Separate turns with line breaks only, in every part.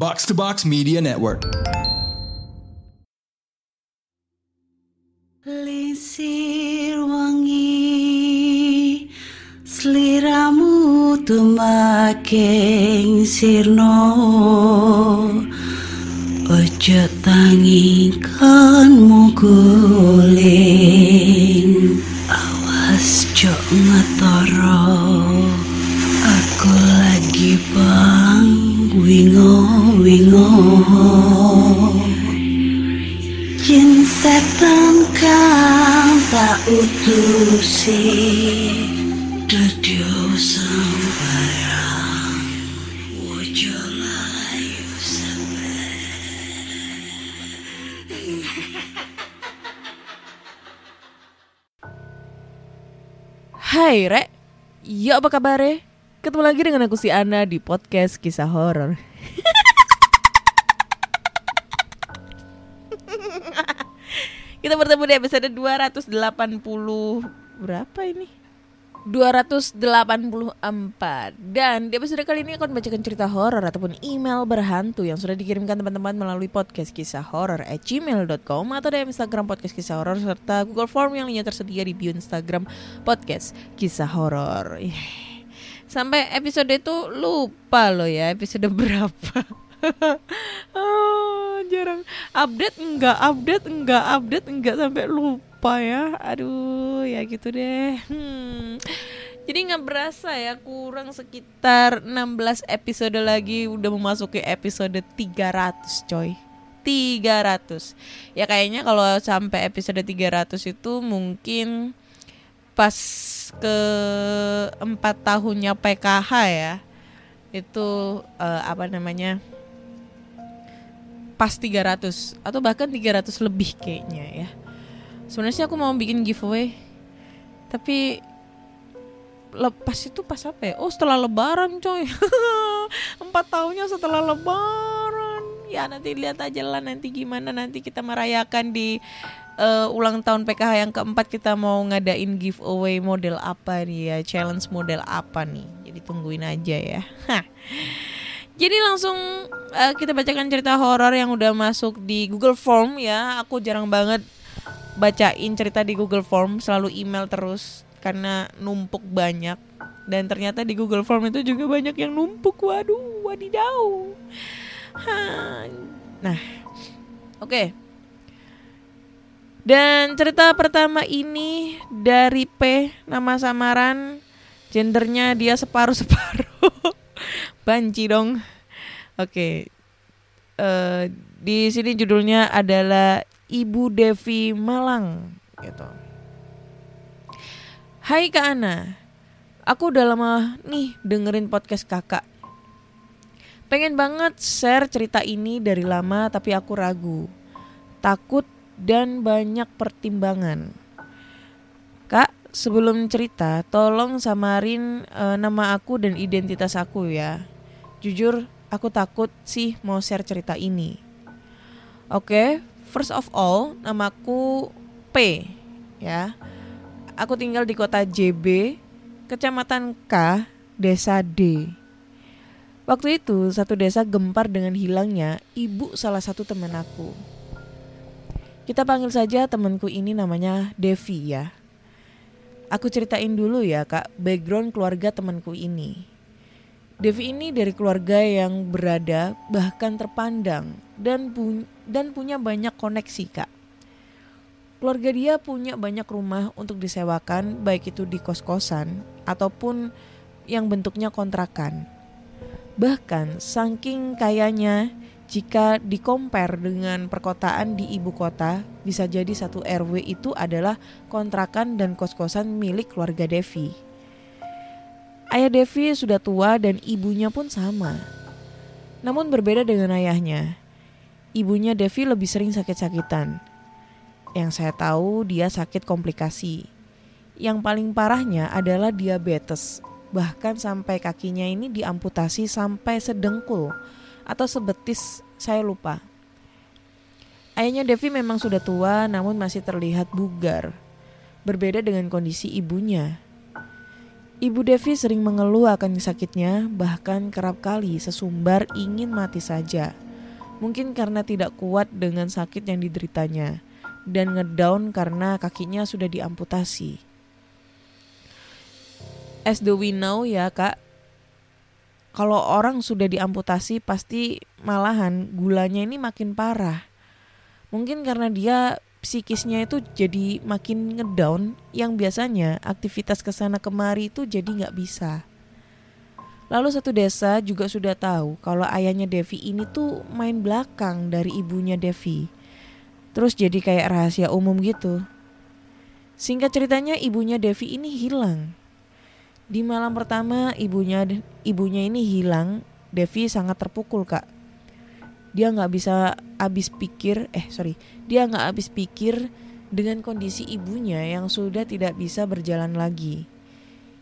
Box to Box Media Network.
Lisir wangi Seliramu tumaking sirno Ojo tangingkan guling Awas jok ngetoro wingo wingo Jin setan kang tak utusi Dudio sembarang Wojo layu
Hai Rek, ya apa kabar Ketemu lagi dengan aku si Ana di podcast kisah horor. Kita bertemu di episode 280 berapa ini? 284 dan di episode kali ini akan bacakan cerita horor ataupun email berhantu yang sudah dikirimkan teman-teman melalui podcast kisah horor at gmail.com atau di Instagram podcast kisah horor serta Google Form yang lainnya tersedia di bio Instagram podcast kisah horor. Yeah. Sampai episode itu lupa loh ya episode berapa. oh, jarang. Update enggak update enggak update enggak sampai lupa ya. Aduh ya gitu deh. Hmm. jadi nggak berasa ya kurang sekitar 16 episode lagi udah memasuki episode 300 coy. 300 ya kayaknya kalau sampai episode 300 itu mungkin pas ke empat tahunnya PKH ya itu uh, apa namanya pas 300 atau bahkan 300 lebih kayaknya ya. Sebenarnya aku mau bikin giveaway. Tapi lepas itu pas apa ya? Oh setelah lebaran coy Empat tahunnya setelah lebaran Ya nanti lihat aja lah nanti gimana Nanti kita merayakan di uh, ulang tahun PKH yang keempat Kita mau ngadain giveaway model apa nih ya Challenge model apa nih Jadi tungguin aja ya Hah. Jadi langsung uh, kita bacakan cerita horor yang udah masuk di Google Form ya. Aku jarang banget bacain cerita di Google Form, selalu email terus karena numpuk banyak. Dan ternyata di Google Form itu juga banyak yang numpuk. Waduh, wadidaw. Nah, oke. Okay. Dan cerita pertama ini dari P, nama samaran, gendernya dia separuh-separuh. Banci dong. Oke. Okay. Uh, eh, di sini judulnya adalah Ibu Devi Malang gitu. Hai Kak Ana. Aku udah lama nih dengerin podcast Kakak. Pengen banget share cerita ini dari lama tapi aku ragu. Takut dan banyak pertimbangan. Kak, sebelum cerita, tolong samarin uh, nama aku dan identitas aku ya. Jujur, aku takut sih mau share cerita ini. Oke, first of all, namaku P ya. Aku tinggal di kota JB, kecamatan K, desa D. Waktu itu, satu desa gempar dengan hilangnya ibu salah satu teman aku. Kita panggil saja temanku ini namanya Devi ya. Aku ceritain dulu ya kak, background keluarga temanku ini. Devi ini dari keluarga yang berada bahkan terpandang dan pu dan punya banyak koneksi kak. Keluarga dia punya banyak rumah untuk disewakan baik itu di kos-kosan ataupun yang bentuknya kontrakan. Bahkan saking kayanya jika dikompar dengan perkotaan di ibu kota, bisa jadi satu RW itu adalah kontrakan dan kos-kosan milik keluarga Devi. Ayah Devi sudah tua dan ibunya pun sama. Namun berbeda dengan ayahnya. Ibunya Devi lebih sering sakit-sakitan. Yang saya tahu dia sakit komplikasi. Yang paling parahnya adalah diabetes. Bahkan sampai kakinya ini diamputasi sampai sedengkul atau sebetis saya lupa. Ayahnya Devi memang sudah tua namun masih terlihat bugar. Berbeda dengan kondisi ibunya. Ibu Devi sering mengeluh akan sakitnya, bahkan kerap kali sesumbar ingin mati saja. Mungkin karena tidak kuat dengan sakit yang dideritanya dan ngedown karena kakinya sudah diamputasi. As the we know ya kak, kalau orang sudah diamputasi pasti malahan gulanya ini makin parah. Mungkin karena dia psikisnya itu jadi makin ngedown yang biasanya aktivitas ke sana kemari itu jadi nggak bisa. Lalu satu desa juga sudah tahu kalau ayahnya Devi ini tuh main belakang dari ibunya Devi. Terus jadi kayak rahasia umum gitu. Singkat ceritanya ibunya Devi ini hilang. Di malam pertama ibunya ibunya ini hilang, Devi sangat terpukul kak dia nggak bisa habis pikir eh sorry dia nggak habis pikir dengan kondisi ibunya yang sudah tidak bisa berjalan lagi.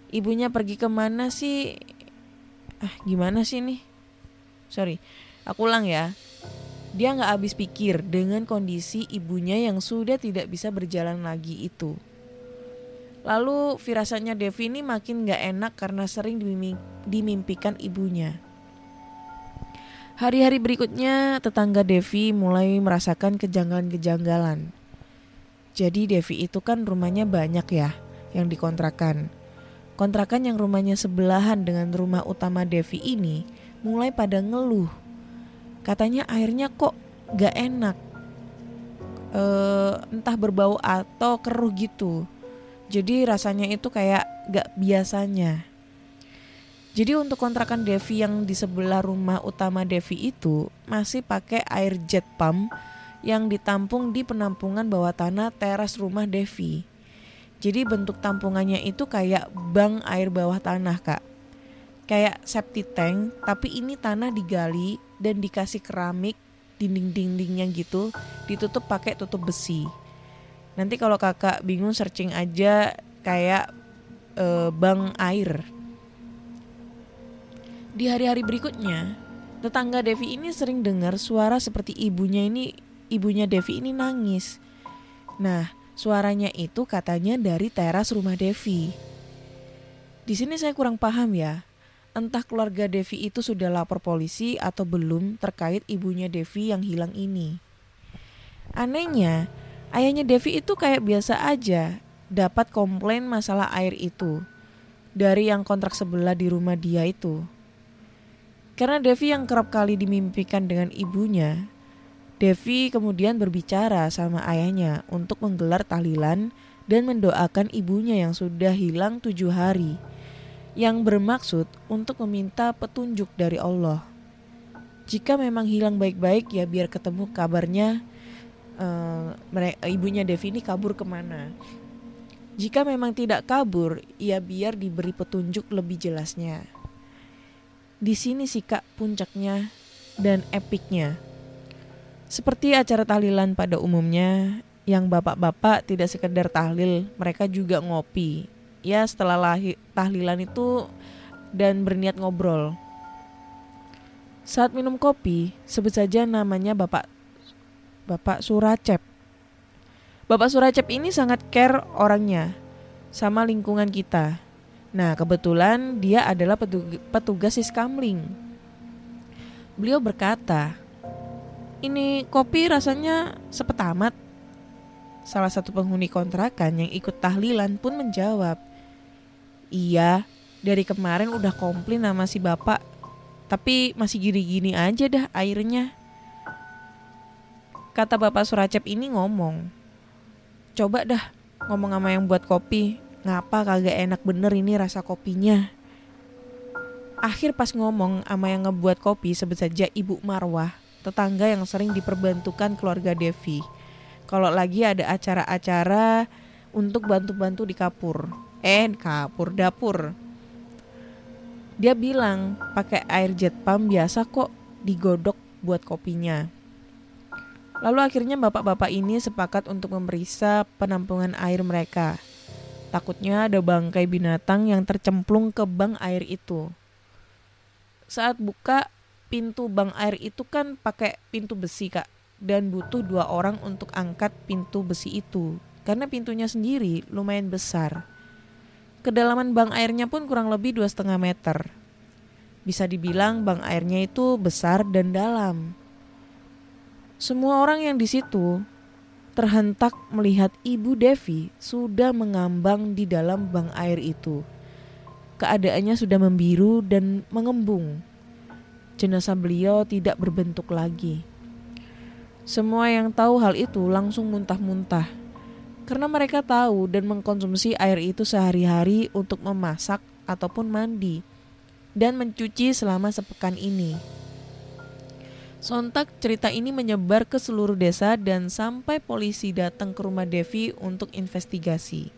Ibunya pergi ke mana sih? Ah gimana sih nih sorry aku ulang ya. Dia nggak habis pikir dengan kondisi ibunya yang sudah tidak bisa berjalan lagi itu. Lalu firasatnya Devi ini makin nggak enak karena sering dimimpikan ibunya Hari-hari berikutnya, tetangga Devi mulai merasakan kejanggalan-kejanggalan. Jadi Devi itu kan rumahnya banyak ya yang dikontrakan. Kontrakan yang rumahnya sebelahan dengan rumah utama Devi ini mulai pada ngeluh. Katanya airnya kok gak enak. E, entah berbau atau keruh gitu. Jadi rasanya itu kayak gak biasanya. Jadi untuk kontrakan Devi yang di sebelah rumah utama Devi itu masih pakai air jet pump yang ditampung di penampungan bawah tanah teras rumah Devi. Jadi bentuk tampungannya itu kayak bank air bawah tanah kak. Kayak septic tank tapi ini tanah digali dan dikasih keramik dinding-dindingnya gitu ditutup pakai tutup besi. Nanti kalau kakak bingung searching aja kayak uh, bank air di hari-hari berikutnya, tetangga Devi ini sering dengar suara seperti ibunya ini, ibunya Devi ini nangis. Nah, suaranya itu katanya dari teras rumah Devi. Di sini saya kurang paham ya. Entah keluarga Devi itu sudah lapor polisi atau belum terkait ibunya Devi yang hilang ini. Anehnya, ayahnya Devi itu kayak biasa aja dapat komplain masalah air itu dari yang kontrak sebelah di rumah dia itu. Karena Devi yang kerap kali dimimpikan dengan ibunya, Devi kemudian berbicara sama ayahnya untuk menggelar tahlilan dan mendoakan ibunya yang sudah hilang tujuh hari, yang bermaksud untuk meminta petunjuk dari Allah. Jika memang hilang baik-baik ya biar ketemu kabarnya uh, ibunya Devi ini kabur ke mana. Jika memang tidak kabur, ya biar diberi petunjuk lebih jelasnya. Di sini sih kak puncaknya dan epicnya. Seperti acara tahlilan pada umumnya, yang bapak-bapak tidak sekedar tahlil, mereka juga ngopi. Ya setelah lahir, tahlilan itu dan berniat ngobrol. Saat minum kopi, sebut saja namanya Bapak Bapak Suracep. Bapak Suracep ini sangat care orangnya sama lingkungan kita. Nah, kebetulan dia adalah petugas Siskamling. Beliau berkata, "Ini kopi rasanya sepet amat." Salah satu penghuni kontrakan yang ikut tahlilan pun menjawab, "Iya, dari kemarin udah komplain sama si bapak, tapi masih gini-gini aja dah airnya." Kata bapak Suracep ini ngomong, "Coba dah ngomong sama yang buat kopi, Ngapa kagak enak bener ini rasa kopinya? Akhir pas ngomong sama yang ngebuat kopi sebut saja Ibu Marwah, tetangga yang sering diperbantukan keluarga Devi. Kalau lagi ada acara-acara untuk bantu-bantu di kapur. Eh, kapur dapur. Dia bilang pakai air jet pump biasa kok digodok buat kopinya. Lalu akhirnya bapak-bapak ini sepakat untuk memeriksa penampungan air mereka. Takutnya ada bangkai binatang yang tercemplung ke bank air itu. Saat buka pintu bank air itu kan pakai pintu besi kak dan butuh dua orang untuk angkat pintu besi itu karena pintunya sendiri lumayan besar. Kedalaman bank airnya pun kurang lebih dua setengah meter. Bisa dibilang bank airnya itu besar dan dalam. Semua orang yang di situ terhentak melihat Ibu Devi sudah mengambang di dalam bank air itu. Keadaannya sudah membiru dan mengembung. Jenazah beliau tidak berbentuk lagi. Semua yang tahu hal itu langsung muntah-muntah karena mereka tahu dan mengkonsumsi air itu sehari-hari untuk memasak ataupun mandi dan mencuci selama sepekan ini. Sontak cerita ini menyebar ke seluruh desa dan sampai polisi datang ke rumah Devi untuk investigasi.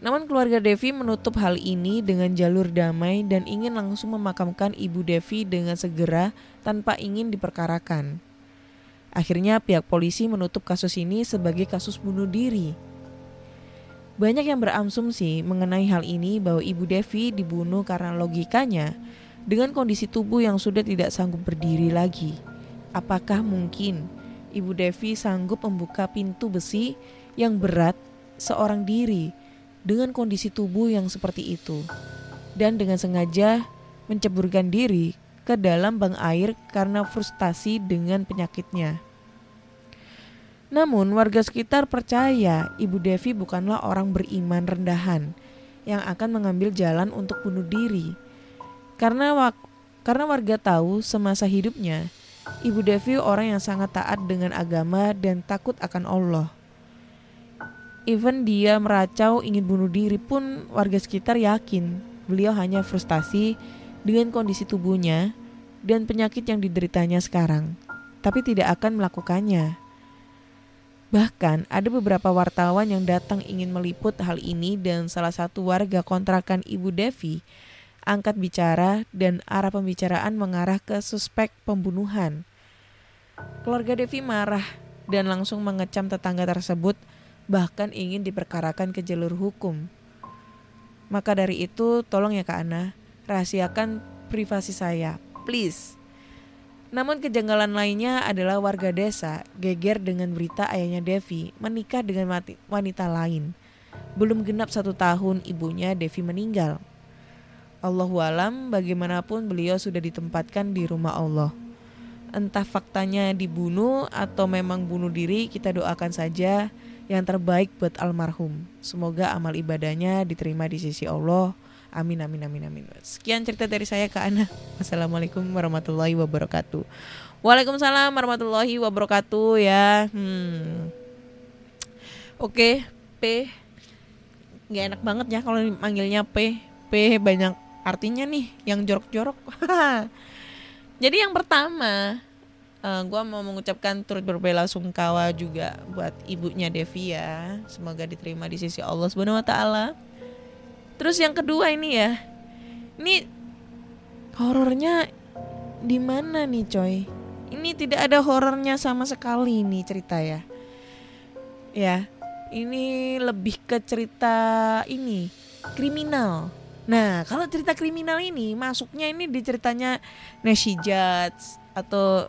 Namun keluarga Devi menutup hal ini dengan jalur damai dan ingin langsung memakamkan ibu Devi dengan segera tanpa ingin diperkarakan. Akhirnya pihak polisi menutup kasus ini sebagai kasus bunuh diri. Banyak yang berasumsi mengenai hal ini bahwa ibu Devi dibunuh karena logikanya dengan kondisi tubuh yang sudah tidak sanggup berdiri lagi. Apakah mungkin Ibu Devi sanggup membuka pintu besi yang berat seorang diri dengan kondisi tubuh yang seperti itu dan dengan sengaja menceburkan diri ke dalam bank air karena frustasi dengan penyakitnya. Namun warga sekitar percaya Ibu Devi bukanlah orang beriman rendahan yang akan mengambil jalan untuk bunuh diri karena karena warga tahu semasa hidupnya Ibu Devi orang yang sangat taat dengan agama dan takut akan Allah. Even dia meracau ingin bunuh diri pun warga sekitar yakin beliau hanya frustasi dengan kondisi tubuhnya dan penyakit yang dideritanya sekarang, tapi tidak akan melakukannya. Bahkan ada beberapa wartawan yang datang ingin meliput hal ini dan salah satu warga kontrakan Ibu Devi angkat bicara dan arah pembicaraan mengarah ke suspek pembunuhan. Keluarga Devi marah dan langsung mengecam tetangga tersebut bahkan ingin diperkarakan ke jalur hukum. Maka dari itu tolong ya Kak Ana, rahasiakan privasi saya, please. Namun kejanggalan lainnya adalah warga desa geger dengan berita ayahnya Devi menikah dengan wanita lain. Belum genap satu tahun ibunya Devi meninggal. Allahu alam bagaimanapun beliau sudah ditempatkan di rumah Allah. Entah faktanya dibunuh atau memang bunuh diri, kita doakan saja yang terbaik buat almarhum. Semoga amal ibadahnya diterima di sisi Allah. Amin amin amin amin. Sekian cerita dari saya ke Ana. Wassalamualaikum warahmatullahi wabarakatuh. Waalaikumsalam warahmatullahi wabarakatuh ya. Hmm. Oke, P. Gak enak banget ya kalau manggilnya P. P banyak artinya nih yang jorok-jorok. Jadi yang pertama uh, eh, gue mau mengucapkan turut berbela sungkawa juga buat ibunya Devi ya. Semoga diterima di sisi Allah subhanahu wa taala. Terus yang kedua ini ya. Ini horornya di mana nih coy? Ini tidak ada horornya sama sekali nih cerita ya. Ya ini lebih ke cerita ini kriminal Nah, kalau cerita kriminal ini masuknya ini di ceritanya Neshi Jats atau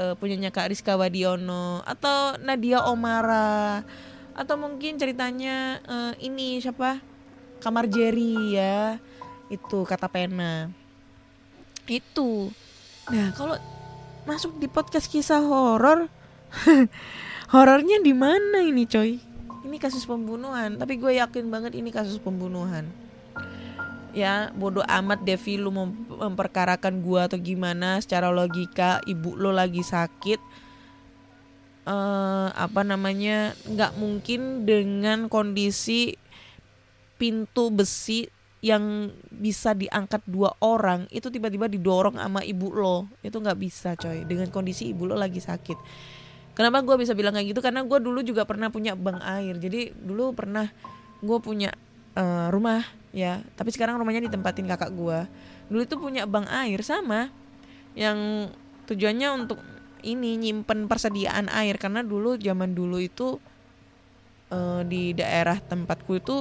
uh, punyanya Kak Rizka Wadiono atau Nadia Omara atau mungkin ceritanya uh, ini siapa? Kamar Jerry ya. Itu kata pena. Itu. Nah, kalau masuk di podcast kisah horor horornya di mana ini, coy? Ini kasus pembunuhan, tapi gue yakin banget ini kasus pembunuhan ya bodoh amat Devi lu memperkarakan gua atau gimana? Secara logika ibu lo lagi sakit. Uh, apa namanya? Nggak mungkin dengan kondisi pintu besi yang bisa diangkat dua orang itu tiba-tiba didorong sama ibu lo. Itu nggak bisa coy. Dengan kondisi ibu lo lagi sakit. Kenapa gue bisa bilang kayak gitu? Karena gue dulu juga pernah punya bank air. Jadi dulu pernah gue punya uh, rumah ya. Tapi sekarang rumahnya ditempatin kakak gue dulu itu punya bank air sama yang tujuannya untuk ini nyimpen persediaan air. Karena dulu zaman dulu itu uh, di daerah tempatku itu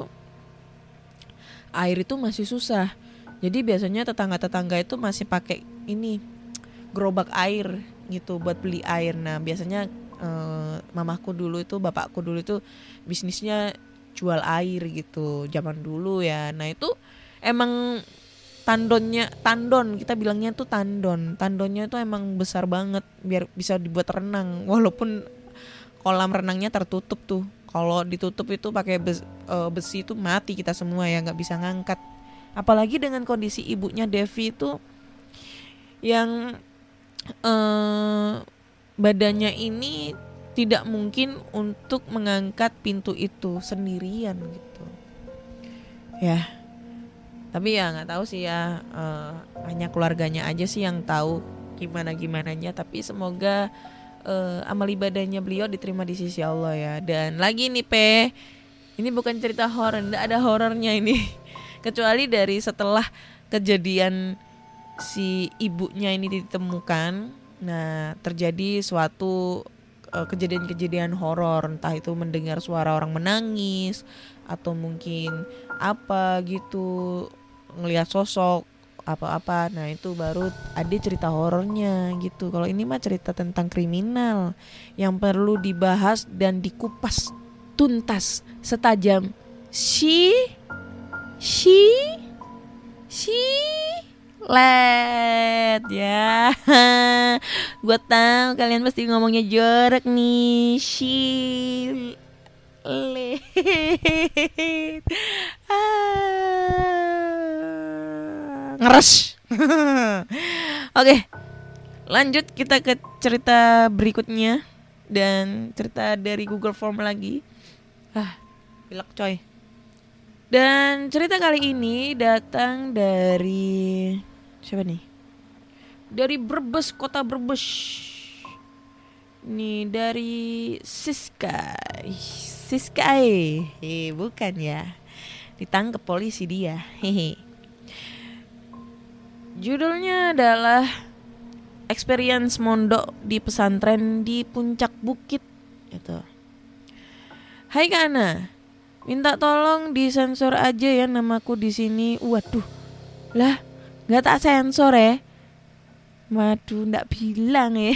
air itu masih susah. Jadi biasanya tetangga-tetangga itu masih pakai ini gerobak air gitu buat beli air. Nah biasanya uh, mamaku dulu itu bapakku dulu itu bisnisnya jual air gitu zaman dulu ya. Nah itu emang tandonnya tandon kita bilangnya tuh tandon. Tandonnya tuh emang besar banget biar bisa dibuat renang. Walaupun kolam renangnya tertutup tuh. Kalau ditutup itu pakai eh, besi itu mati kita semua ya nggak bisa ngangkat. Apalagi dengan kondisi ibunya Devi itu yang eh badannya ini tidak mungkin untuk mengangkat pintu itu sendirian gitu. Ya. Tapi ya nggak tahu sih ya eh, hanya keluarganya aja sih yang tahu gimana gimananya tapi semoga eh, amal ibadahnya beliau diterima di sisi Allah ya. Dan lagi nih pe. Ini bukan cerita horor nggak ada horornya ini. Kecuali dari setelah kejadian si ibunya ini ditemukan. Nah terjadi suatu eh, kejadian-kejadian horor entah itu mendengar suara orang menangis atau mungkin apa gitu ngelihat sosok apa-apa. Nah itu baru ada cerita horornya gitu. Kalau ini mah cerita tentang kriminal yang perlu dibahas dan dikupas tuntas setajam. Si si si let ya. Gue tahu kalian pasti ngomongnya jorok nih. Let Ah, ngeres. Oke lanjut kita ke cerita berikutnya dan cerita dari Google Form lagi. Ah pilek coy. Dan cerita kali ini datang dari siapa nih? Dari Brebes, kota Brebes. Nih dari Siska. Siska eh bukan ya. Ditangkap polisi dia. Hehe. Judulnya adalah Experience Mondok di pesantren di puncak bukit itu. Hai Kana, Minta tolong disensor aja ya namaku di sini. Waduh. Lah, nggak tak sensor ya. Waduh, ndak bilang ya.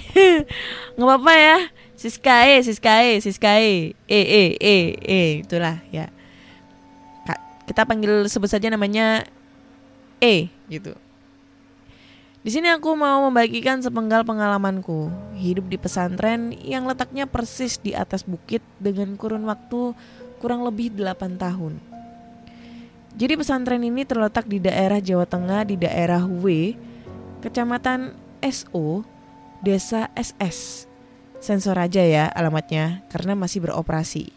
nggak apa-apa ya. Siskae, Siskae, Siskae. E e e e itulah ya. Kita panggil sebut saja namanya E gitu. Di sini aku mau membagikan sepenggal pengalamanku hidup di pesantren yang letaknya persis di atas bukit dengan kurun waktu kurang lebih 8 tahun. Jadi pesantren ini terletak di daerah Jawa Tengah di daerah W, Kecamatan SO, Desa SS. Sensor aja ya alamatnya karena masih beroperasi.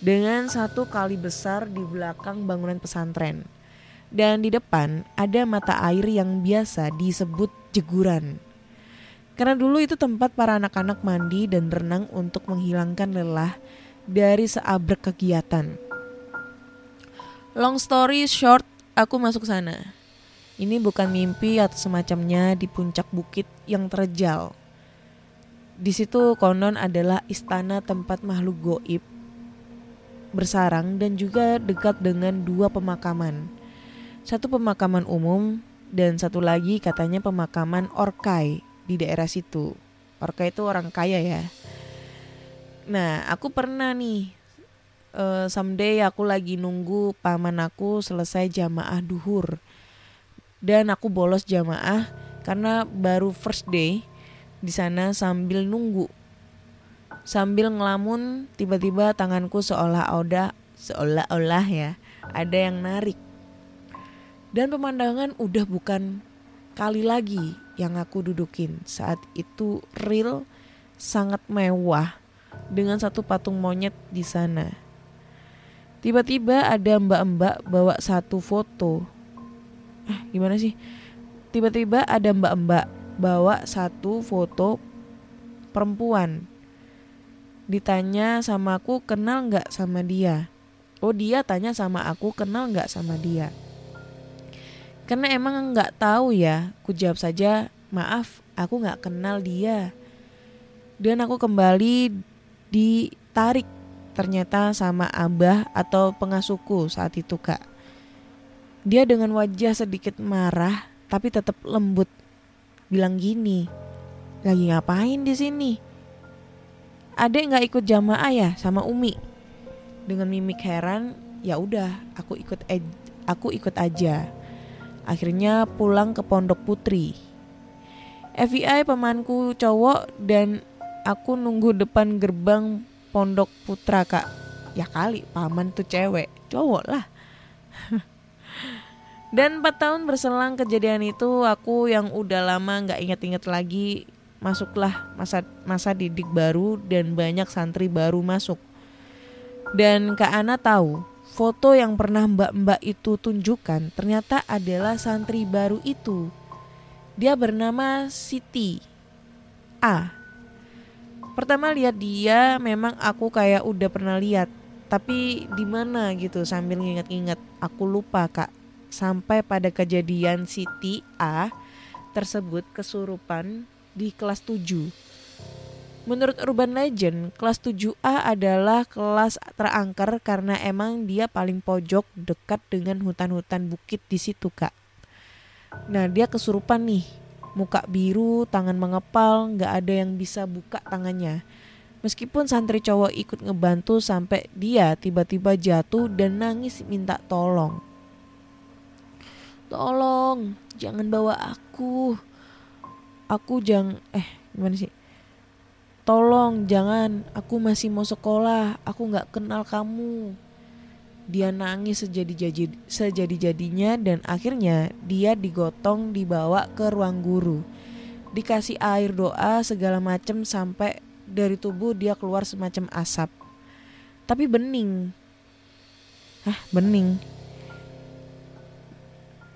Dengan satu kali besar di belakang bangunan pesantren. Dan di depan ada mata air yang biasa disebut jeguran. Karena dulu itu tempat para anak-anak mandi dan renang untuk menghilangkan lelah dari seabrek kegiatan. Long story short, aku masuk sana. Ini bukan mimpi atau semacamnya di puncak bukit yang terjal. Di situ konon adalah istana tempat makhluk goib bersarang dan juga dekat dengan dua pemakaman. Satu pemakaman umum dan satu lagi katanya pemakaman Orkai di daerah situ. Orkai itu orang kaya ya. Nah, aku pernah nih uh, someday aku lagi nunggu paman aku selesai jamaah duhur. Dan aku bolos jamaah karena baru first day di sana sambil nunggu. Sambil ngelamun tiba-tiba tanganku seolah-olah seolah-olah ya ada yang narik. Dan pemandangan udah bukan kali lagi yang aku dudukin. Saat itu real sangat mewah dengan satu patung monyet di sana. Tiba-tiba ada mbak-mbak bawa satu foto. Ah, gimana sih? Tiba-tiba ada mbak-mbak bawa satu foto perempuan. Ditanya sama aku kenal nggak sama dia. Oh dia tanya sama aku kenal nggak sama dia. Karena emang nggak tahu ya, ku jawab saja maaf aku nggak kenal dia. Dan aku kembali ditarik ternyata sama abah atau pengasuhku saat itu kak. Dia dengan wajah sedikit marah tapi tetap lembut. Bilang gini, lagi ngapain di sini? Adek nggak ikut jamaah ya sama Umi? Dengan mimik heran, ya udah, aku ikut aku ikut aja. Akhirnya pulang ke Pondok Putri. FBI pamanku cowok dan aku nunggu depan gerbang Pondok Putra kak. Ya kali paman tuh cewek, cowok lah. Dan 4 tahun berselang kejadian itu aku yang udah lama nggak inget-inget lagi masuklah masa masa didik baru dan banyak santri baru masuk. Dan Kak Ana tahu foto yang pernah mbak-mbak itu tunjukkan ternyata adalah santri baru itu. Dia bernama Siti A. Pertama lihat dia memang aku kayak udah pernah lihat, tapi di mana gitu sambil nginget-nginget. Aku lupa kak. Sampai pada kejadian Siti A tersebut kesurupan di kelas 7. Menurut urban legend, kelas 7A adalah kelas terangker karena emang dia paling pojok dekat dengan hutan-hutan bukit di situ, Kak. Nah, dia kesurupan nih. Muka biru, tangan mengepal, nggak ada yang bisa buka tangannya. Meskipun santri cowok ikut ngebantu sampai dia tiba-tiba jatuh dan nangis minta tolong. Tolong, jangan bawa aku. Aku jangan eh gimana sih? Tolong jangan, aku masih mau sekolah, aku nggak kenal kamu. Dia nangis sejadi-jadi sejadi-jadinya dan akhirnya dia digotong dibawa ke ruang guru. Dikasih air doa segala macem sampai dari tubuh dia keluar semacam asap. Tapi bening. Hah, bening.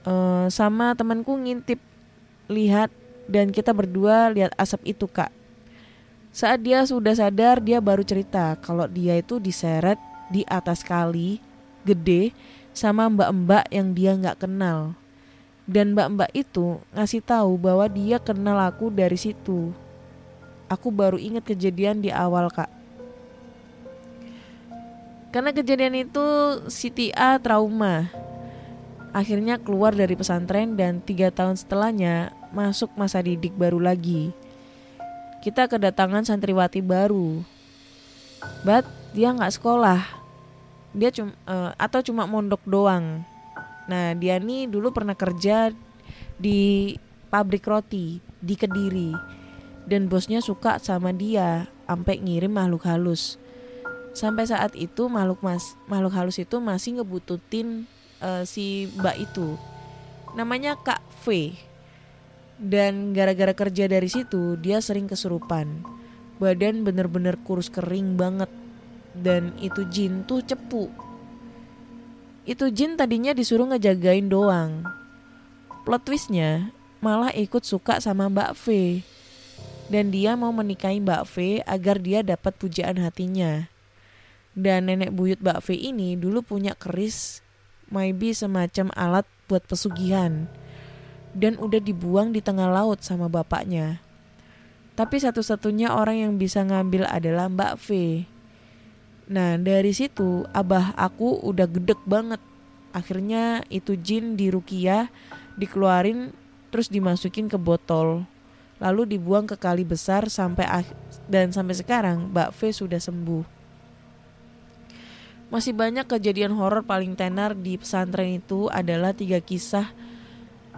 Eh, sama temanku ngintip lihat dan kita berdua lihat asap itu kak. Saat dia sudah sadar dia baru cerita kalau dia itu diseret di atas kali gede sama mbak-mbak yang dia nggak kenal. Dan mbak-mbak itu ngasih tahu bahwa dia kenal aku dari situ. Aku baru ingat kejadian di awal kak. Karena kejadian itu Siti A trauma akhirnya keluar dari pesantren dan tiga tahun setelahnya masuk masa didik baru lagi. Kita kedatangan santriwati baru. But dia nggak sekolah. Dia cuma uh, atau cuma mondok doang. Nah, dia nih dulu pernah kerja di pabrik roti di Kediri. Dan bosnya suka sama dia sampai ngirim makhluk halus. Sampai saat itu makhluk mas makhluk halus itu masih ngebututin uh, si mbak itu namanya Kak V dan gara-gara kerja dari situ dia sering kesurupan badan bener-bener kurus kering banget dan itu jin tuh cepu. Itu jin tadinya disuruh ngejagain doang. Plot twistnya malah ikut suka sama Mbak V. Dan dia mau menikahi Mbak V agar dia dapat pujaan hatinya. Dan nenek buyut Mbak V ini dulu punya keris maybe semacam alat buat pesugihan. Dan udah dibuang di tengah laut sama bapaknya. Tapi satu-satunya orang yang bisa ngambil adalah Mbak V. Nah dari situ abah aku udah gedek banget. Akhirnya itu jin di Rukia dikeluarin terus dimasukin ke botol. Lalu dibuang ke kali besar sampai dan sampai sekarang Mbak V sudah sembuh. Masih banyak kejadian horor paling tenar di pesantren itu adalah tiga kisah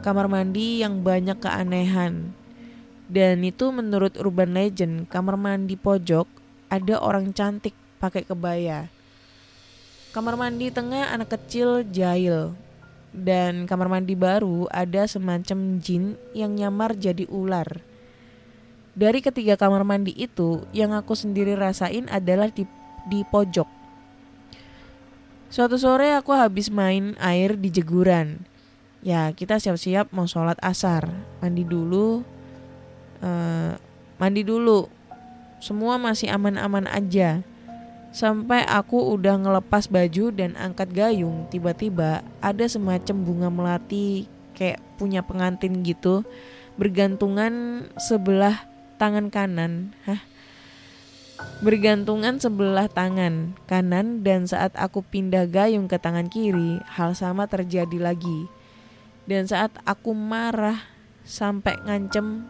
kamar mandi yang banyak keanehan. Dan itu menurut urban legend, kamar mandi pojok ada orang cantik pakai kebaya. Kamar mandi tengah anak kecil jahil. Dan kamar mandi baru ada semacam jin yang nyamar jadi ular. Dari ketiga kamar mandi itu, yang aku sendiri rasain adalah di, di pojok Suatu sore aku habis main air di jeguran. Ya kita siap-siap mau sholat asar, mandi dulu, uh, mandi dulu. Semua masih aman-aman aja. Sampai aku udah ngelepas baju dan angkat gayung, tiba-tiba ada semacam bunga melati kayak punya pengantin gitu, bergantungan sebelah tangan kanan. Hah? bergantungan sebelah tangan kanan dan saat aku pindah gayung ke tangan kiri, hal sama terjadi lagi. Dan saat aku marah sampai ngancem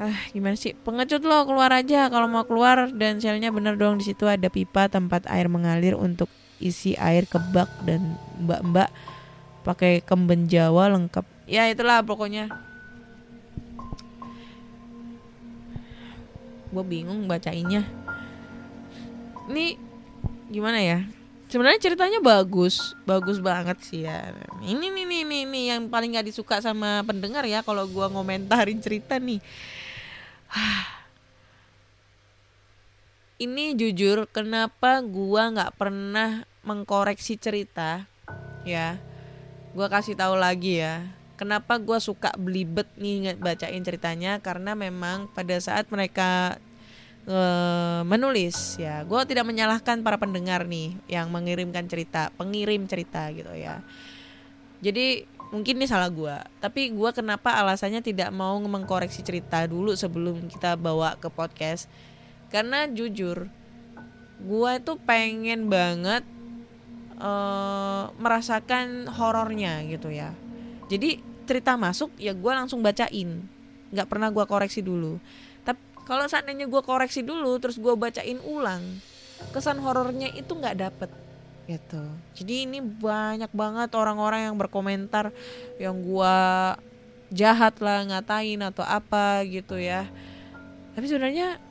ah gimana sih? Pengecut lo keluar aja kalau mau keluar dan selnya bener dong di situ. Ada pipa tempat air mengalir untuk isi air ke bak dan mbak-mbak pakai kemben Jawa lengkap. Ya itulah pokoknya. Gue bingung bacainnya. Ini gimana ya? Sebenarnya ceritanya bagus bagus banget sih ya. Ini nih nih, nih yang paling gak disuka sama pendengar ya kalau gue ngomentarin cerita nih ini jujur kenapa gue nggak pernah mengkoreksi cerita? Ya gue kasih tahu lagi ya. Kenapa gue suka belibet nih bacain ceritanya? Karena memang pada saat mereka e, menulis ya gue tidak menyalahkan para pendengar nih yang mengirimkan cerita pengirim cerita gitu ya. Jadi mungkin ini salah gue tapi gue kenapa alasannya tidak mau mengkoreksi cerita dulu sebelum kita bawa ke podcast? Karena jujur gue itu pengen banget uh, merasakan horornya gitu ya. Jadi cerita masuk ya gue langsung bacain. Nggak pernah gue koreksi dulu. Tapi kalau seandainya gue koreksi dulu terus gue bacain ulang kesan horornya itu nggak dapet gitu jadi ini banyak banget orang-orang yang berkomentar yang gue jahat lah ngatain atau apa gitu ya tapi sebenarnya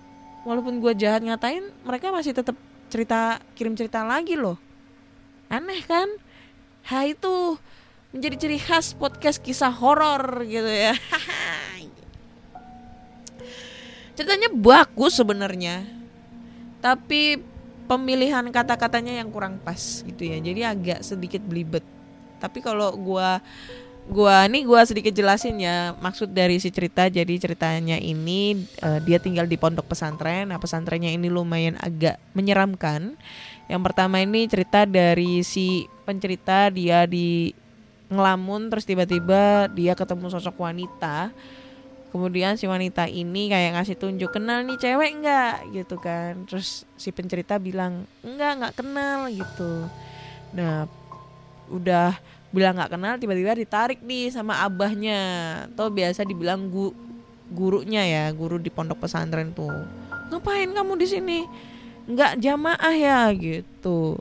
walaupun gue jahat ngatain mereka masih tetap cerita kirim cerita lagi loh aneh kan Hai itu menjadi ciri khas podcast kisah horor gitu ya. Ceritanya bagus sebenarnya. Tapi pemilihan kata-katanya yang kurang pas gitu ya. Jadi agak sedikit belibet. Tapi kalau gua gua nih gua sedikit jelasin ya maksud dari si cerita. Jadi ceritanya ini uh, dia tinggal di pondok pesantren. Nah pesantrennya ini lumayan agak menyeramkan. Yang pertama ini cerita dari si pencerita dia di ngelamun terus tiba-tiba dia ketemu sosok wanita kemudian si wanita ini kayak ngasih tunjuk kenal nih cewek enggak gitu kan. Terus si pencerita bilang enggak nggak kenal gitu. Nah udah bilang nggak kenal tiba-tiba ditarik nih sama abahnya. Atau biasa dibilang gu gurunya ya guru di pondok pesantren tuh. Ngapain kamu di sini? Nggak jamaah ya? Gitu.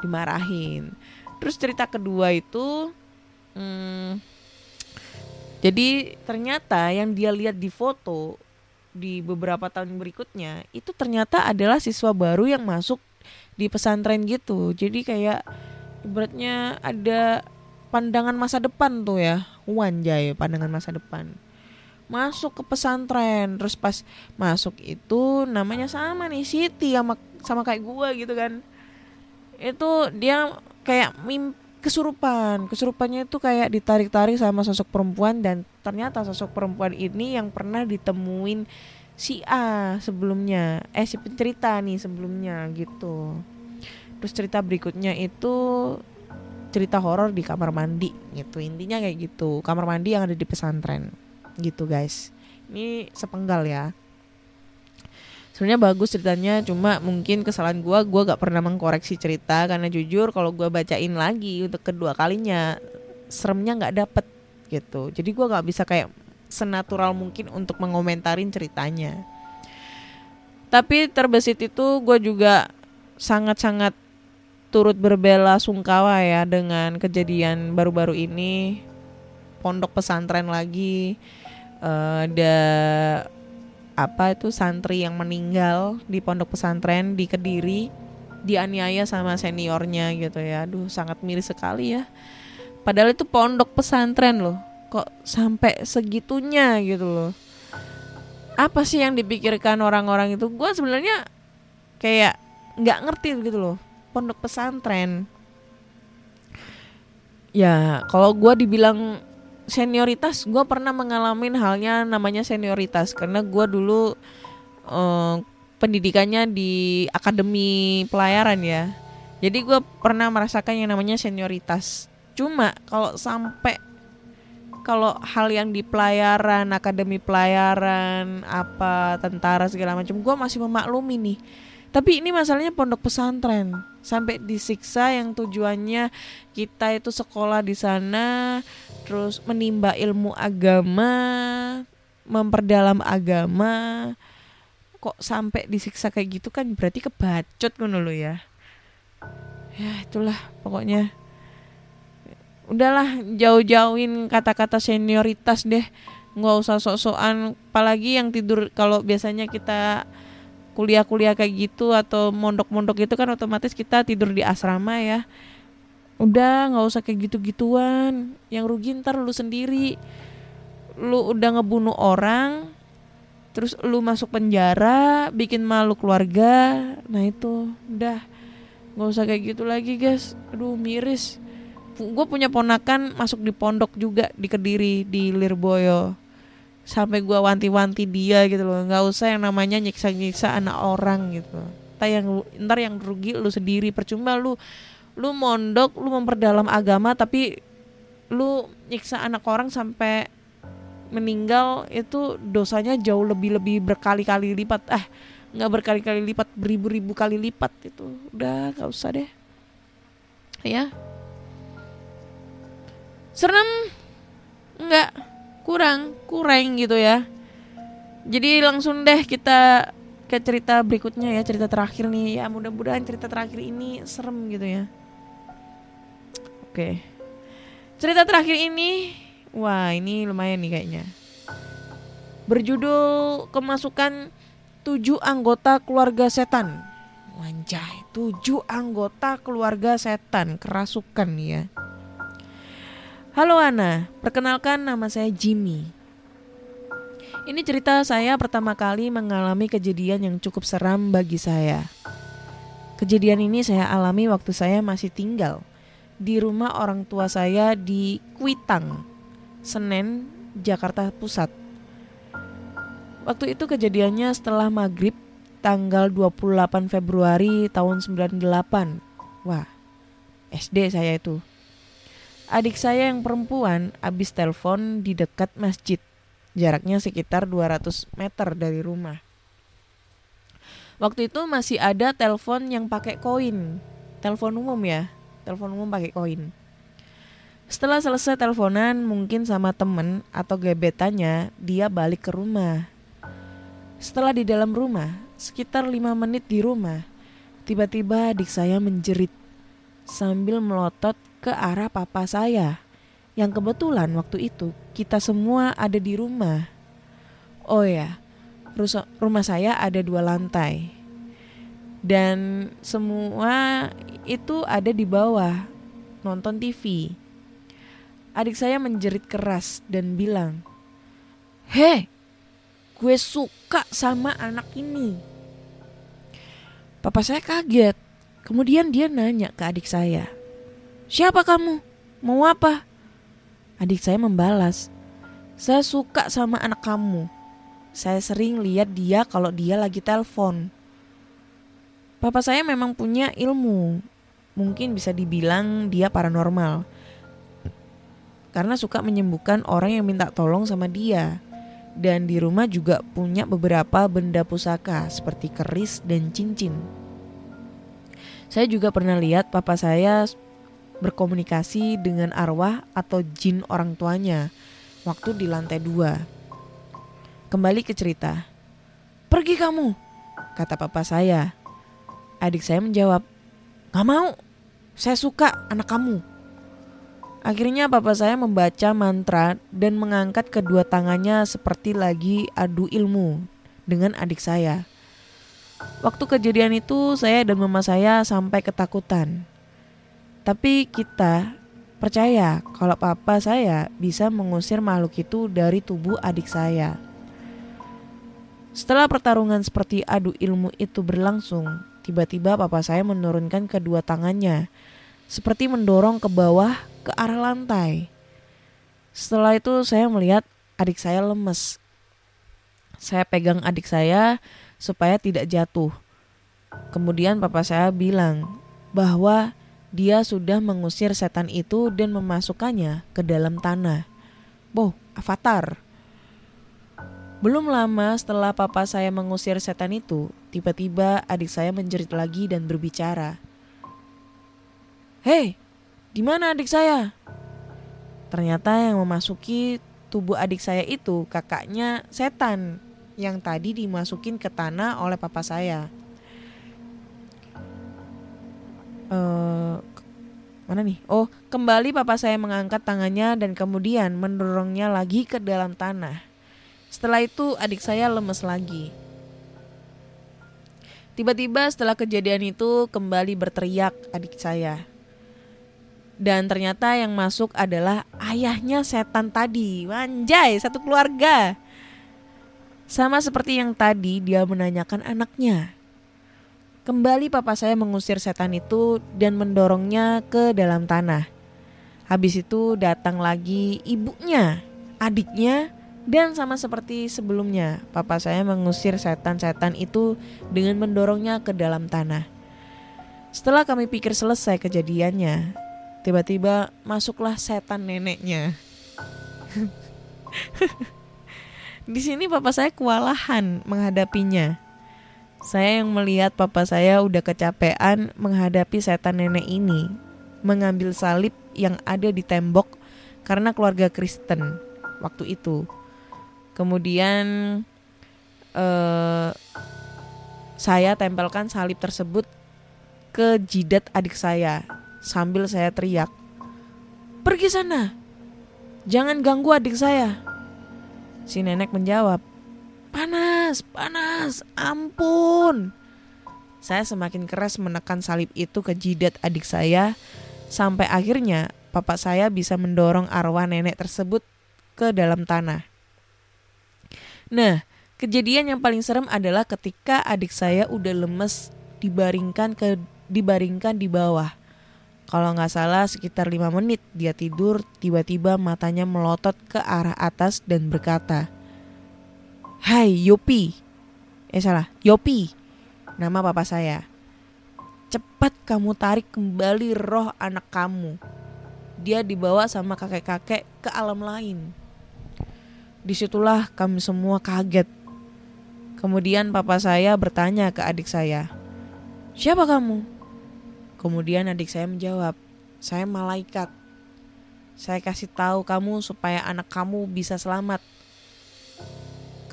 Dimarahin. Terus cerita kedua itu Hmm, jadi ternyata yang dia lihat di foto di beberapa tahun berikutnya itu ternyata adalah siswa baru yang masuk di pesantren gitu. Jadi kayak ibaratnya ada pandangan masa depan tuh ya, wanjay pandangan masa depan. Masuk ke pesantren, terus pas masuk itu namanya sama nih Siti sama sama kayak gua gitu kan. Itu dia kayak mimpi kesurupan. Kesurupannya itu kayak ditarik-tarik sama sosok perempuan dan ternyata sosok perempuan ini yang pernah ditemuin si A sebelumnya. Eh si pencerita nih sebelumnya gitu. Terus cerita berikutnya itu cerita horor di kamar mandi gitu. Intinya kayak gitu. Kamar mandi yang ada di pesantren. Gitu guys. Ini sepenggal ya sebenarnya bagus ceritanya cuma mungkin kesalahan gue gue gak pernah mengkoreksi cerita. Karena jujur kalau gue bacain lagi untuk kedua kalinya seremnya nggak dapet gitu. Jadi gue gak bisa kayak senatural mungkin untuk mengomentarin ceritanya. Tapi terbesit itu gue juga sangat-sangat turut berbela sungkawa ya dengan kejadian baru-baru ini. Pondok pesantren lagi uh, ada apa itu santri yang meninggal di pondok pesantren di Kediri dianiaya sama seniornya gitu ya. Aduh, sangat miris sekali ya. Padahal itu pondok pesantren loh. Kok sampai segitunya gitu loh. Apa sih yang dipikirkan orang-orang itu? Gue sebenarnya kayak nggak ngerti gitu loh. Pondok pesantren. Ya, kalau gue dibilang senioritas gue pernah mengalami halnya namanya senioritas. Karena gue dulu uh, pendidikannya di akademi pelayaran ya. Jadi gue pernah merasakan yang namanya senioritas. Cuma kalau sampai kalau hal yang di pelayaran akademi pelayaran apa tentara segala macam gue masih memaklumi nih tapi ini masalahnya pondok pesantren. Sampai disiksa yang tujuannya kita itu sekolah di sana terus menimba ilmu agama memperdalam agama. Kok sampai disiksa kayak gitu kan berarti kebacot kan lo ya. Ya itulah pokoknya. Udahlah jauh-jauhin kata-kata senioritas deh. Nggak usah sok-sokan. Apalagi yang tidur kalau biasanya kita kuliah-kuliah kayak gitu atau mondok-mondok itu kan otomatis kita tidur di asrama ya. Udah nggak usah kayak gitu-gituan. Yang rugi ntar lu sendiri. Lu udah ngebunuh orang terus lu masuk penjara bikin malu keluarga. Nah itu. Udah. Nggak usah kayak gitu lagi guys. Aduh miris. Gue punya ponakan masuk di pondok juga di kediri di Lirboyo sampai gua wanti-wanti dia gitu loh. Nggak usah yang namanya nyiksa-nyiksa anak orang gitu. Ntar yang ntar yang rugi lu sendiri. Percuma lu lu mondok lu memperdalam agama tapi lu nyiksa anak orang sampai meninggal itu dosanya jauh lebih lebih berkali-kali lipat. Ah nggak berkali-kali lipat beribu-ribu kali lipat itu udah nggak usah deh. Ya serem nggak kurang kurang gitu ya. Jadi langsung deh kita ke cerita berikutnya ya cerita terakhir nih. Ya mudah-mudahan cerita terakhir ini serem gitu ya. Oke. Cerita terakhir ini wah ini lumayan nih kayaknya. Berjudul kemasukan tujuh anggota keluarga setan. Wanjai, tujuh anggota keluarga setan kerasukan nih ya. Halo Ana, perkenalkan nama saya Jimmy. Ini cerita saya pertama kali mengalami kejadian yang cukup seram bagi saya. Kejadian ini saya alami waktu saya masih tinggal di rumah orang tua saya di Kuitang, Senen, Jakarta Pusat. Waktu itu kejadiannya setelah maghrib tanggal 28 Februari tahun 98. Wah, SD saya itu. Adik saya yang perempuan habis telepon di dekat masjid. Jaraknya sekitar 200 meter dari rumah. Waktu itu masih ada telepon yang pakai koin. Telepon umum ya, telepon umum pakai koin. Setelah selesai teleponan mungkin sama temen atau gebetannya, dia balik ke rumah. Setelah di dalam rumah, sekitar lima menit di rumah, tiba-tiba adik saya menjerit sambil melotot ke arah papa saya. Yang kebetulan waktu itu kita semua ada di rumah. Oh ya, rumah saya ada dua lantai. Dan semua itu ada di bawah, nonton TV. Adik saya menjerit keras dan bilang, Hei, gue suka sama anak ini. Papa saya kaget. Kemudian dia nanya ke adik saya, Siapa kamu? Mau apa? Adik saya membalas, saya suka sama anak kamu. Saya sering lihat dia kalau dia lagi telepon. Papa saya memang punya ilmu. Mungkin bisa dibilang dia paranormal. Karena suka menyembuhkan orang yang minta tolong sama dia. Dan di rumah juga punya beberapa benda pusaka seperti keris dan cincin. Saya juga pernah lihat papa saya berkomunikasi dengan arwah atau jin orang tuanya waktu di lantai dua. Kembali ke cerita. Pergi kamu, kata papa saya. Adik saya menjawab, gak mau, saya suka anak kamu. Akhirnya papa saya membaca mantra dan mengangkat kedua tangannya seperti lagi adu ilmu dengan adik saya. Waktu kejadian itu saya dan mama saya sampai ketakutan. Tapi kita percaya kalau papa saya bisa mengusir makhluk itu dari tubuh adik saya. Setelah pertarungan seperti adu ilmu itu berlangsung, tiba-tiba papa saya menurunkan kedua tangannya, seperti mendorong ke bawah ke arah lantai. Setelah itu saya melihat adik saya lemes. Saya pegang adik saya supaya tidak jatuh. Kemudian papa saya bilang bahwa dia sudah mengusir setan itu dan memasukkannya ke dalam tanah. Boh, avatar. Belum lama setelah papa saya mengusir setan itu, tiba-tiba adik saya menjerit lagi dan berbicara. Hei, di mana adik saya? Ternyata yang memasuki tubuh adik saya itu kakaknya setan yang tadi dimasukin ke tanah oleh papa saya. Mana nih? Oh, kembali papa saya mengangkat tangannya dan kemudian mendorongnya lagi ke dalam tanah. Setelah itu adik saya lemes lagi. Tiba-tiba setelah kejadian itu kembali berteriak adik saya. Dan ternyata yang masuk adalah ayahnya setan tadi. Wanjai, satu keluarga. Sama seperti yang tadi dia menanyakan anaknya. Kembali papa saya mengusir setan itu dan mendorongnya ke dalam tanah. Habis itu datang lagi ibunya, adiknya, dan sama seperti sebelumnya, papa saya mengusir setan-setan itu dengan mendorongnya ke dalam tanah. Setelah kami pikir selesai kejadiannya, tiba-tiba masuklah setan neneknya. Di sini papa saya kewalahan menghadapinya. Saya yang melihat papa saya udah kecapean menghadapi setan nenek ini, mengambil salib yang ada di tembok karena keluarga Kristen waktu itu. Kemudian eh, saya tempelkan salib tersebut ke jidat adik saya sambil saya teriak, "Pergi sana! Jangan ganggu adik saya!" Si nenek menjawab, "Panas, panas, ampun!" Saya semakin keras menekan salib itu ke jidat adik saya sampai akhirnya papa saya bisa mendorong arwah nenek tersebut ke dalam tanah. Nah, kejadian yang paling serem adalah ketika adik saya udah lemes dibaringkan ke dibaringkan di bawah. Kalau nggak salah sekitar lima menit dia tidur tiba-tiba matanya melotot ke arah atas dan berkata, Hai Yopi. Eh salah, Yopi. Nama papa saya. Cepat kamu tarik kembali roh anak kamu. Dia dibawa sama kakek-kakek ke alam lain. Di situlah kami semua kaget. Kemudian papa saya bertanya ke adik saya Siapa kamu? Kemudian adik saya menjawab Saya malaikat. Saya kasih tahu kamu supaya anak kamu bisa selamat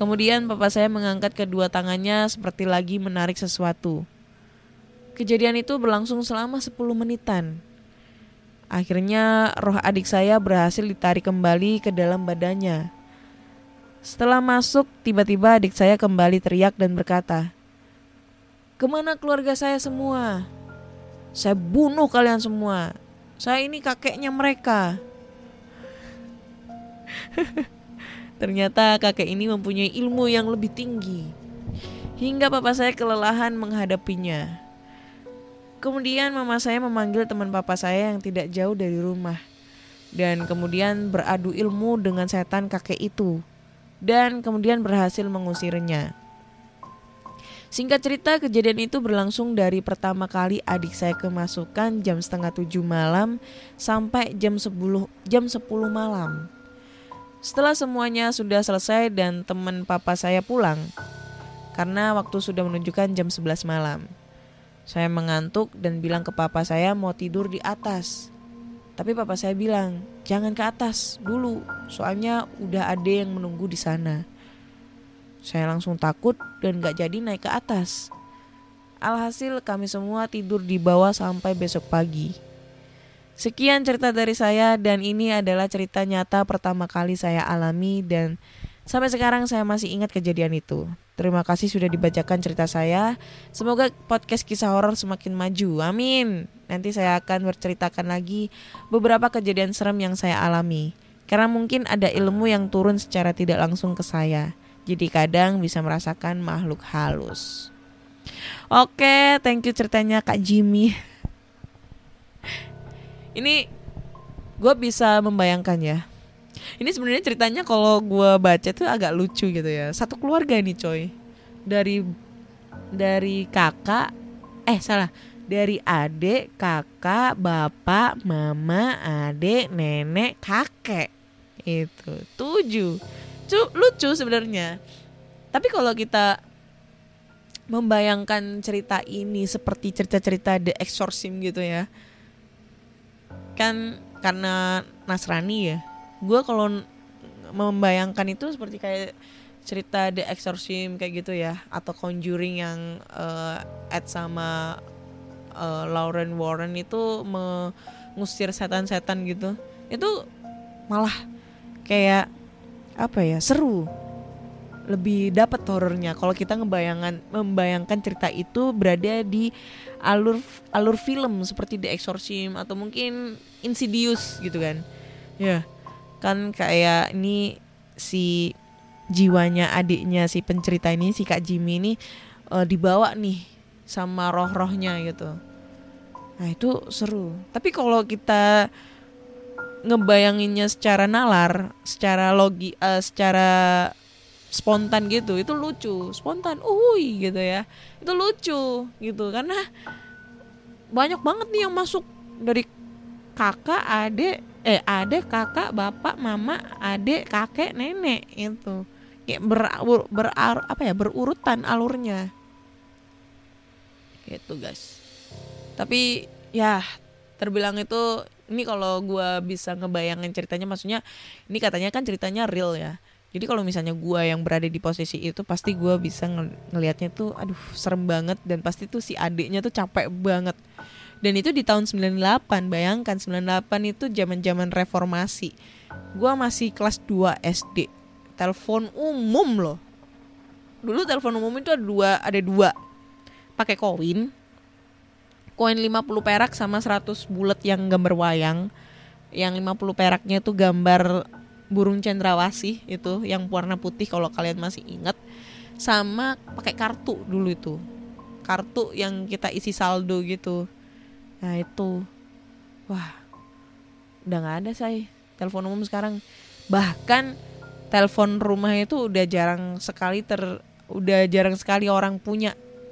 Kemudian papa saya mengangkat kedua tangannya seperti lagi menarik sesuatu. Kejadian itu berlangsung selama 10 menitan. Akhirnya roh adik saya berhasil ditarik kembali ke dalam badannya. Setelah masuk, tiba-tiba adik saya kembali teriak dan berkata, Ke mana keluarga saya semua? Saya bunuh kalian semua. Saya ini kakeknya mereka. Ternyata kakek ini mempunyai ilmu yang lebih tinggi. Hingga papa saya kelelahan menghadapinya. Kemudian mama saya memanggil teman papa saya yang tidak jauh dari rumah. Dan kemudian beradu ilmu dengan setan kakek itu. Dan kemudian berhasil mengusirnya. Singkat cerita kejadian itu berlangsung dari pertama kali adik saya kemasukan jam setengah tujuh malam sampai jam 10 jam 10 malam. Setelah semuanya sudah selesai dan teman papa saya pulang, karena waktu sudah menunjukkan jam 11 malam. Saya mengantuk dan bilang ke papa saya mau tidur di atas. Tapi papa saya bilang, jangan ke atas dulu, soalnya udah ada yang menunggu di sana. Saya langsung takut dan gak jadi naik ke atas. Alhasil kami semua tidur di bawah sampai besok pagi. Sekian cerita dari saya dan ini adalah cerita nyata pertama kali saya alami dan sampai sekarang saya masih ingat kejadian itu. Terima kasih sudah dibacakan cerita saya. Semoga podcast kisah horor semakin maju. Amin. Nanti saya akan berceritakan lagi beberapa kejadian serem yang saya alami. Karena mungkin ada ilmu yang turun secara tidak langsung ke saya. Jadi kadang bisa merasakan makhluk halus. Oke, thank you ceritanya Kak Jimmy ini gue bisa membayangkan ya ini sebenarnya ceritanya kalau gue baca tuh agak lucu gitu ya. Satu keluarga ini coy. Dari dari kakak eh salah. Dari adik kakak bapak mama adik nenek kakek. Itu tujuh. Cu, lucu sebenarnya. Tapi kalau kita membayangkan cerita ini seperti cerita-cerita The Exorcism gitu ya kan karena Nasrani ya. Gue kalau membayangkan itu seperti kayak cerita The Exorcism kayak gitu ya atau Conjuring yang uh, Ed sama uh, Lauren Warren itu mengusir setan-setan gitu. Itu malah kayak apa ya seru lebih dapat horornya kalau kita ngebayangan membayangkan cerita itu berada di alur alur film seperti The Exorcism atau mungkin Insidious gitu kan. Ya kan kayak ini si jiwanya adiknya si pencerita ini si Kak Jimmy ini uh, dibawa nih sama roh-rohnya gitu. Nah itu seru. Tapi kalau kita ngebayanginnya secara nalar secara logi uh, secara spontan gitu itu lucu. Spontan uhui gitu ya. Itu lucu gitu. Karena banyak banget nih yang masuk. Dari kakak adik eh adik kakak bapak mama adik kakek nenek itu kayak ber, ber, apa ya berurutan alurnya. Gitu guys. Tapi ya terbilang itu ini kalau gue bisa ngebayangin ceritanya maksudnya ini katanya kan ceritanya real ya jadi kalau misalnya gue yang berada di posisi itu pasti gue bisa ng ngelihatnya tuh aduh serem banget dan pasti tuh si adiknya tuh capek banget. Dan itu di tahun 98, bayangkan 98 itu zaman-zaman reformasi. Gue masih kelas 2 SD. Telepon umum loh. Dulu telepon umum itu ada dua, ada dua. Pakai koin. Koin 50 perak sama 100 bulat yang gambar wayang. Yang 50 peraknya tuh gambar burung cendrawasih itu yang warna putih kalau kalian masih ingat sama pakai kartu dulu itu. Kartu yang kita isi saldo gitu. Nah itu. Wah udah nggak ada saya telepon umum sekarang. Bahkan telepon rumah itu udah jarang sekali ter udah jarang sekali orang punya.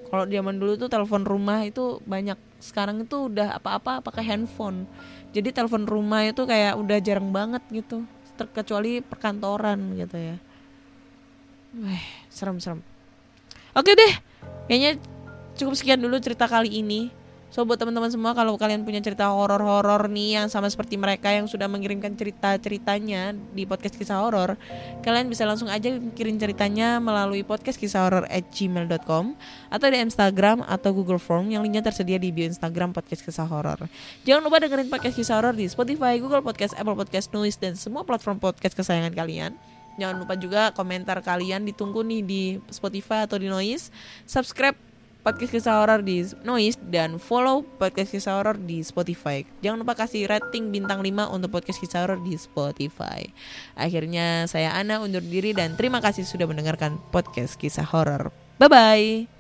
Kalau zaman dulu tuh telepon rumah itu banyak. Sekarang itu udah apa-apa pakai handphone. Jadi telepon rumah itu kayak udah jarang banget gitu terkecuali perkantoran gitu ya. Wah, serem-serem. Oke deh, kayaknya cukup sekian dulu cerita kali ini. So buat teman-teman semua kalau kalian punya cerita horor-horor nih yang sama seperti mereka yang sudah mengirimkan cerita-ceritanya di podcast kisah horor, kalian bisa langsung aja kirim ceritanya melalui podcast kisah horor at gmail.com atau di Instagram atau Google Form yang linknya tersedia di bio Instagram podcast kisah horor. Jangan lupa dengerin podcast kisah horor di Spotify, Google Podcast, Apple Podcast, Noise dan semua platform podcast kesayangan kalian. Jangan lupa juga komentar kalian ditunggu nih di Spotify atau di Noise. Subscribe podcast kisah horor di Noise dan follow podcast kisah horor di Spotify. Jangan lupa kasih rating bintang 5 untuk podcast kisah horor di Spotify. Akhirnya saya Ana undur diri dan terima kasih sudah mendengarkan podcast kisah horor. Bye bye.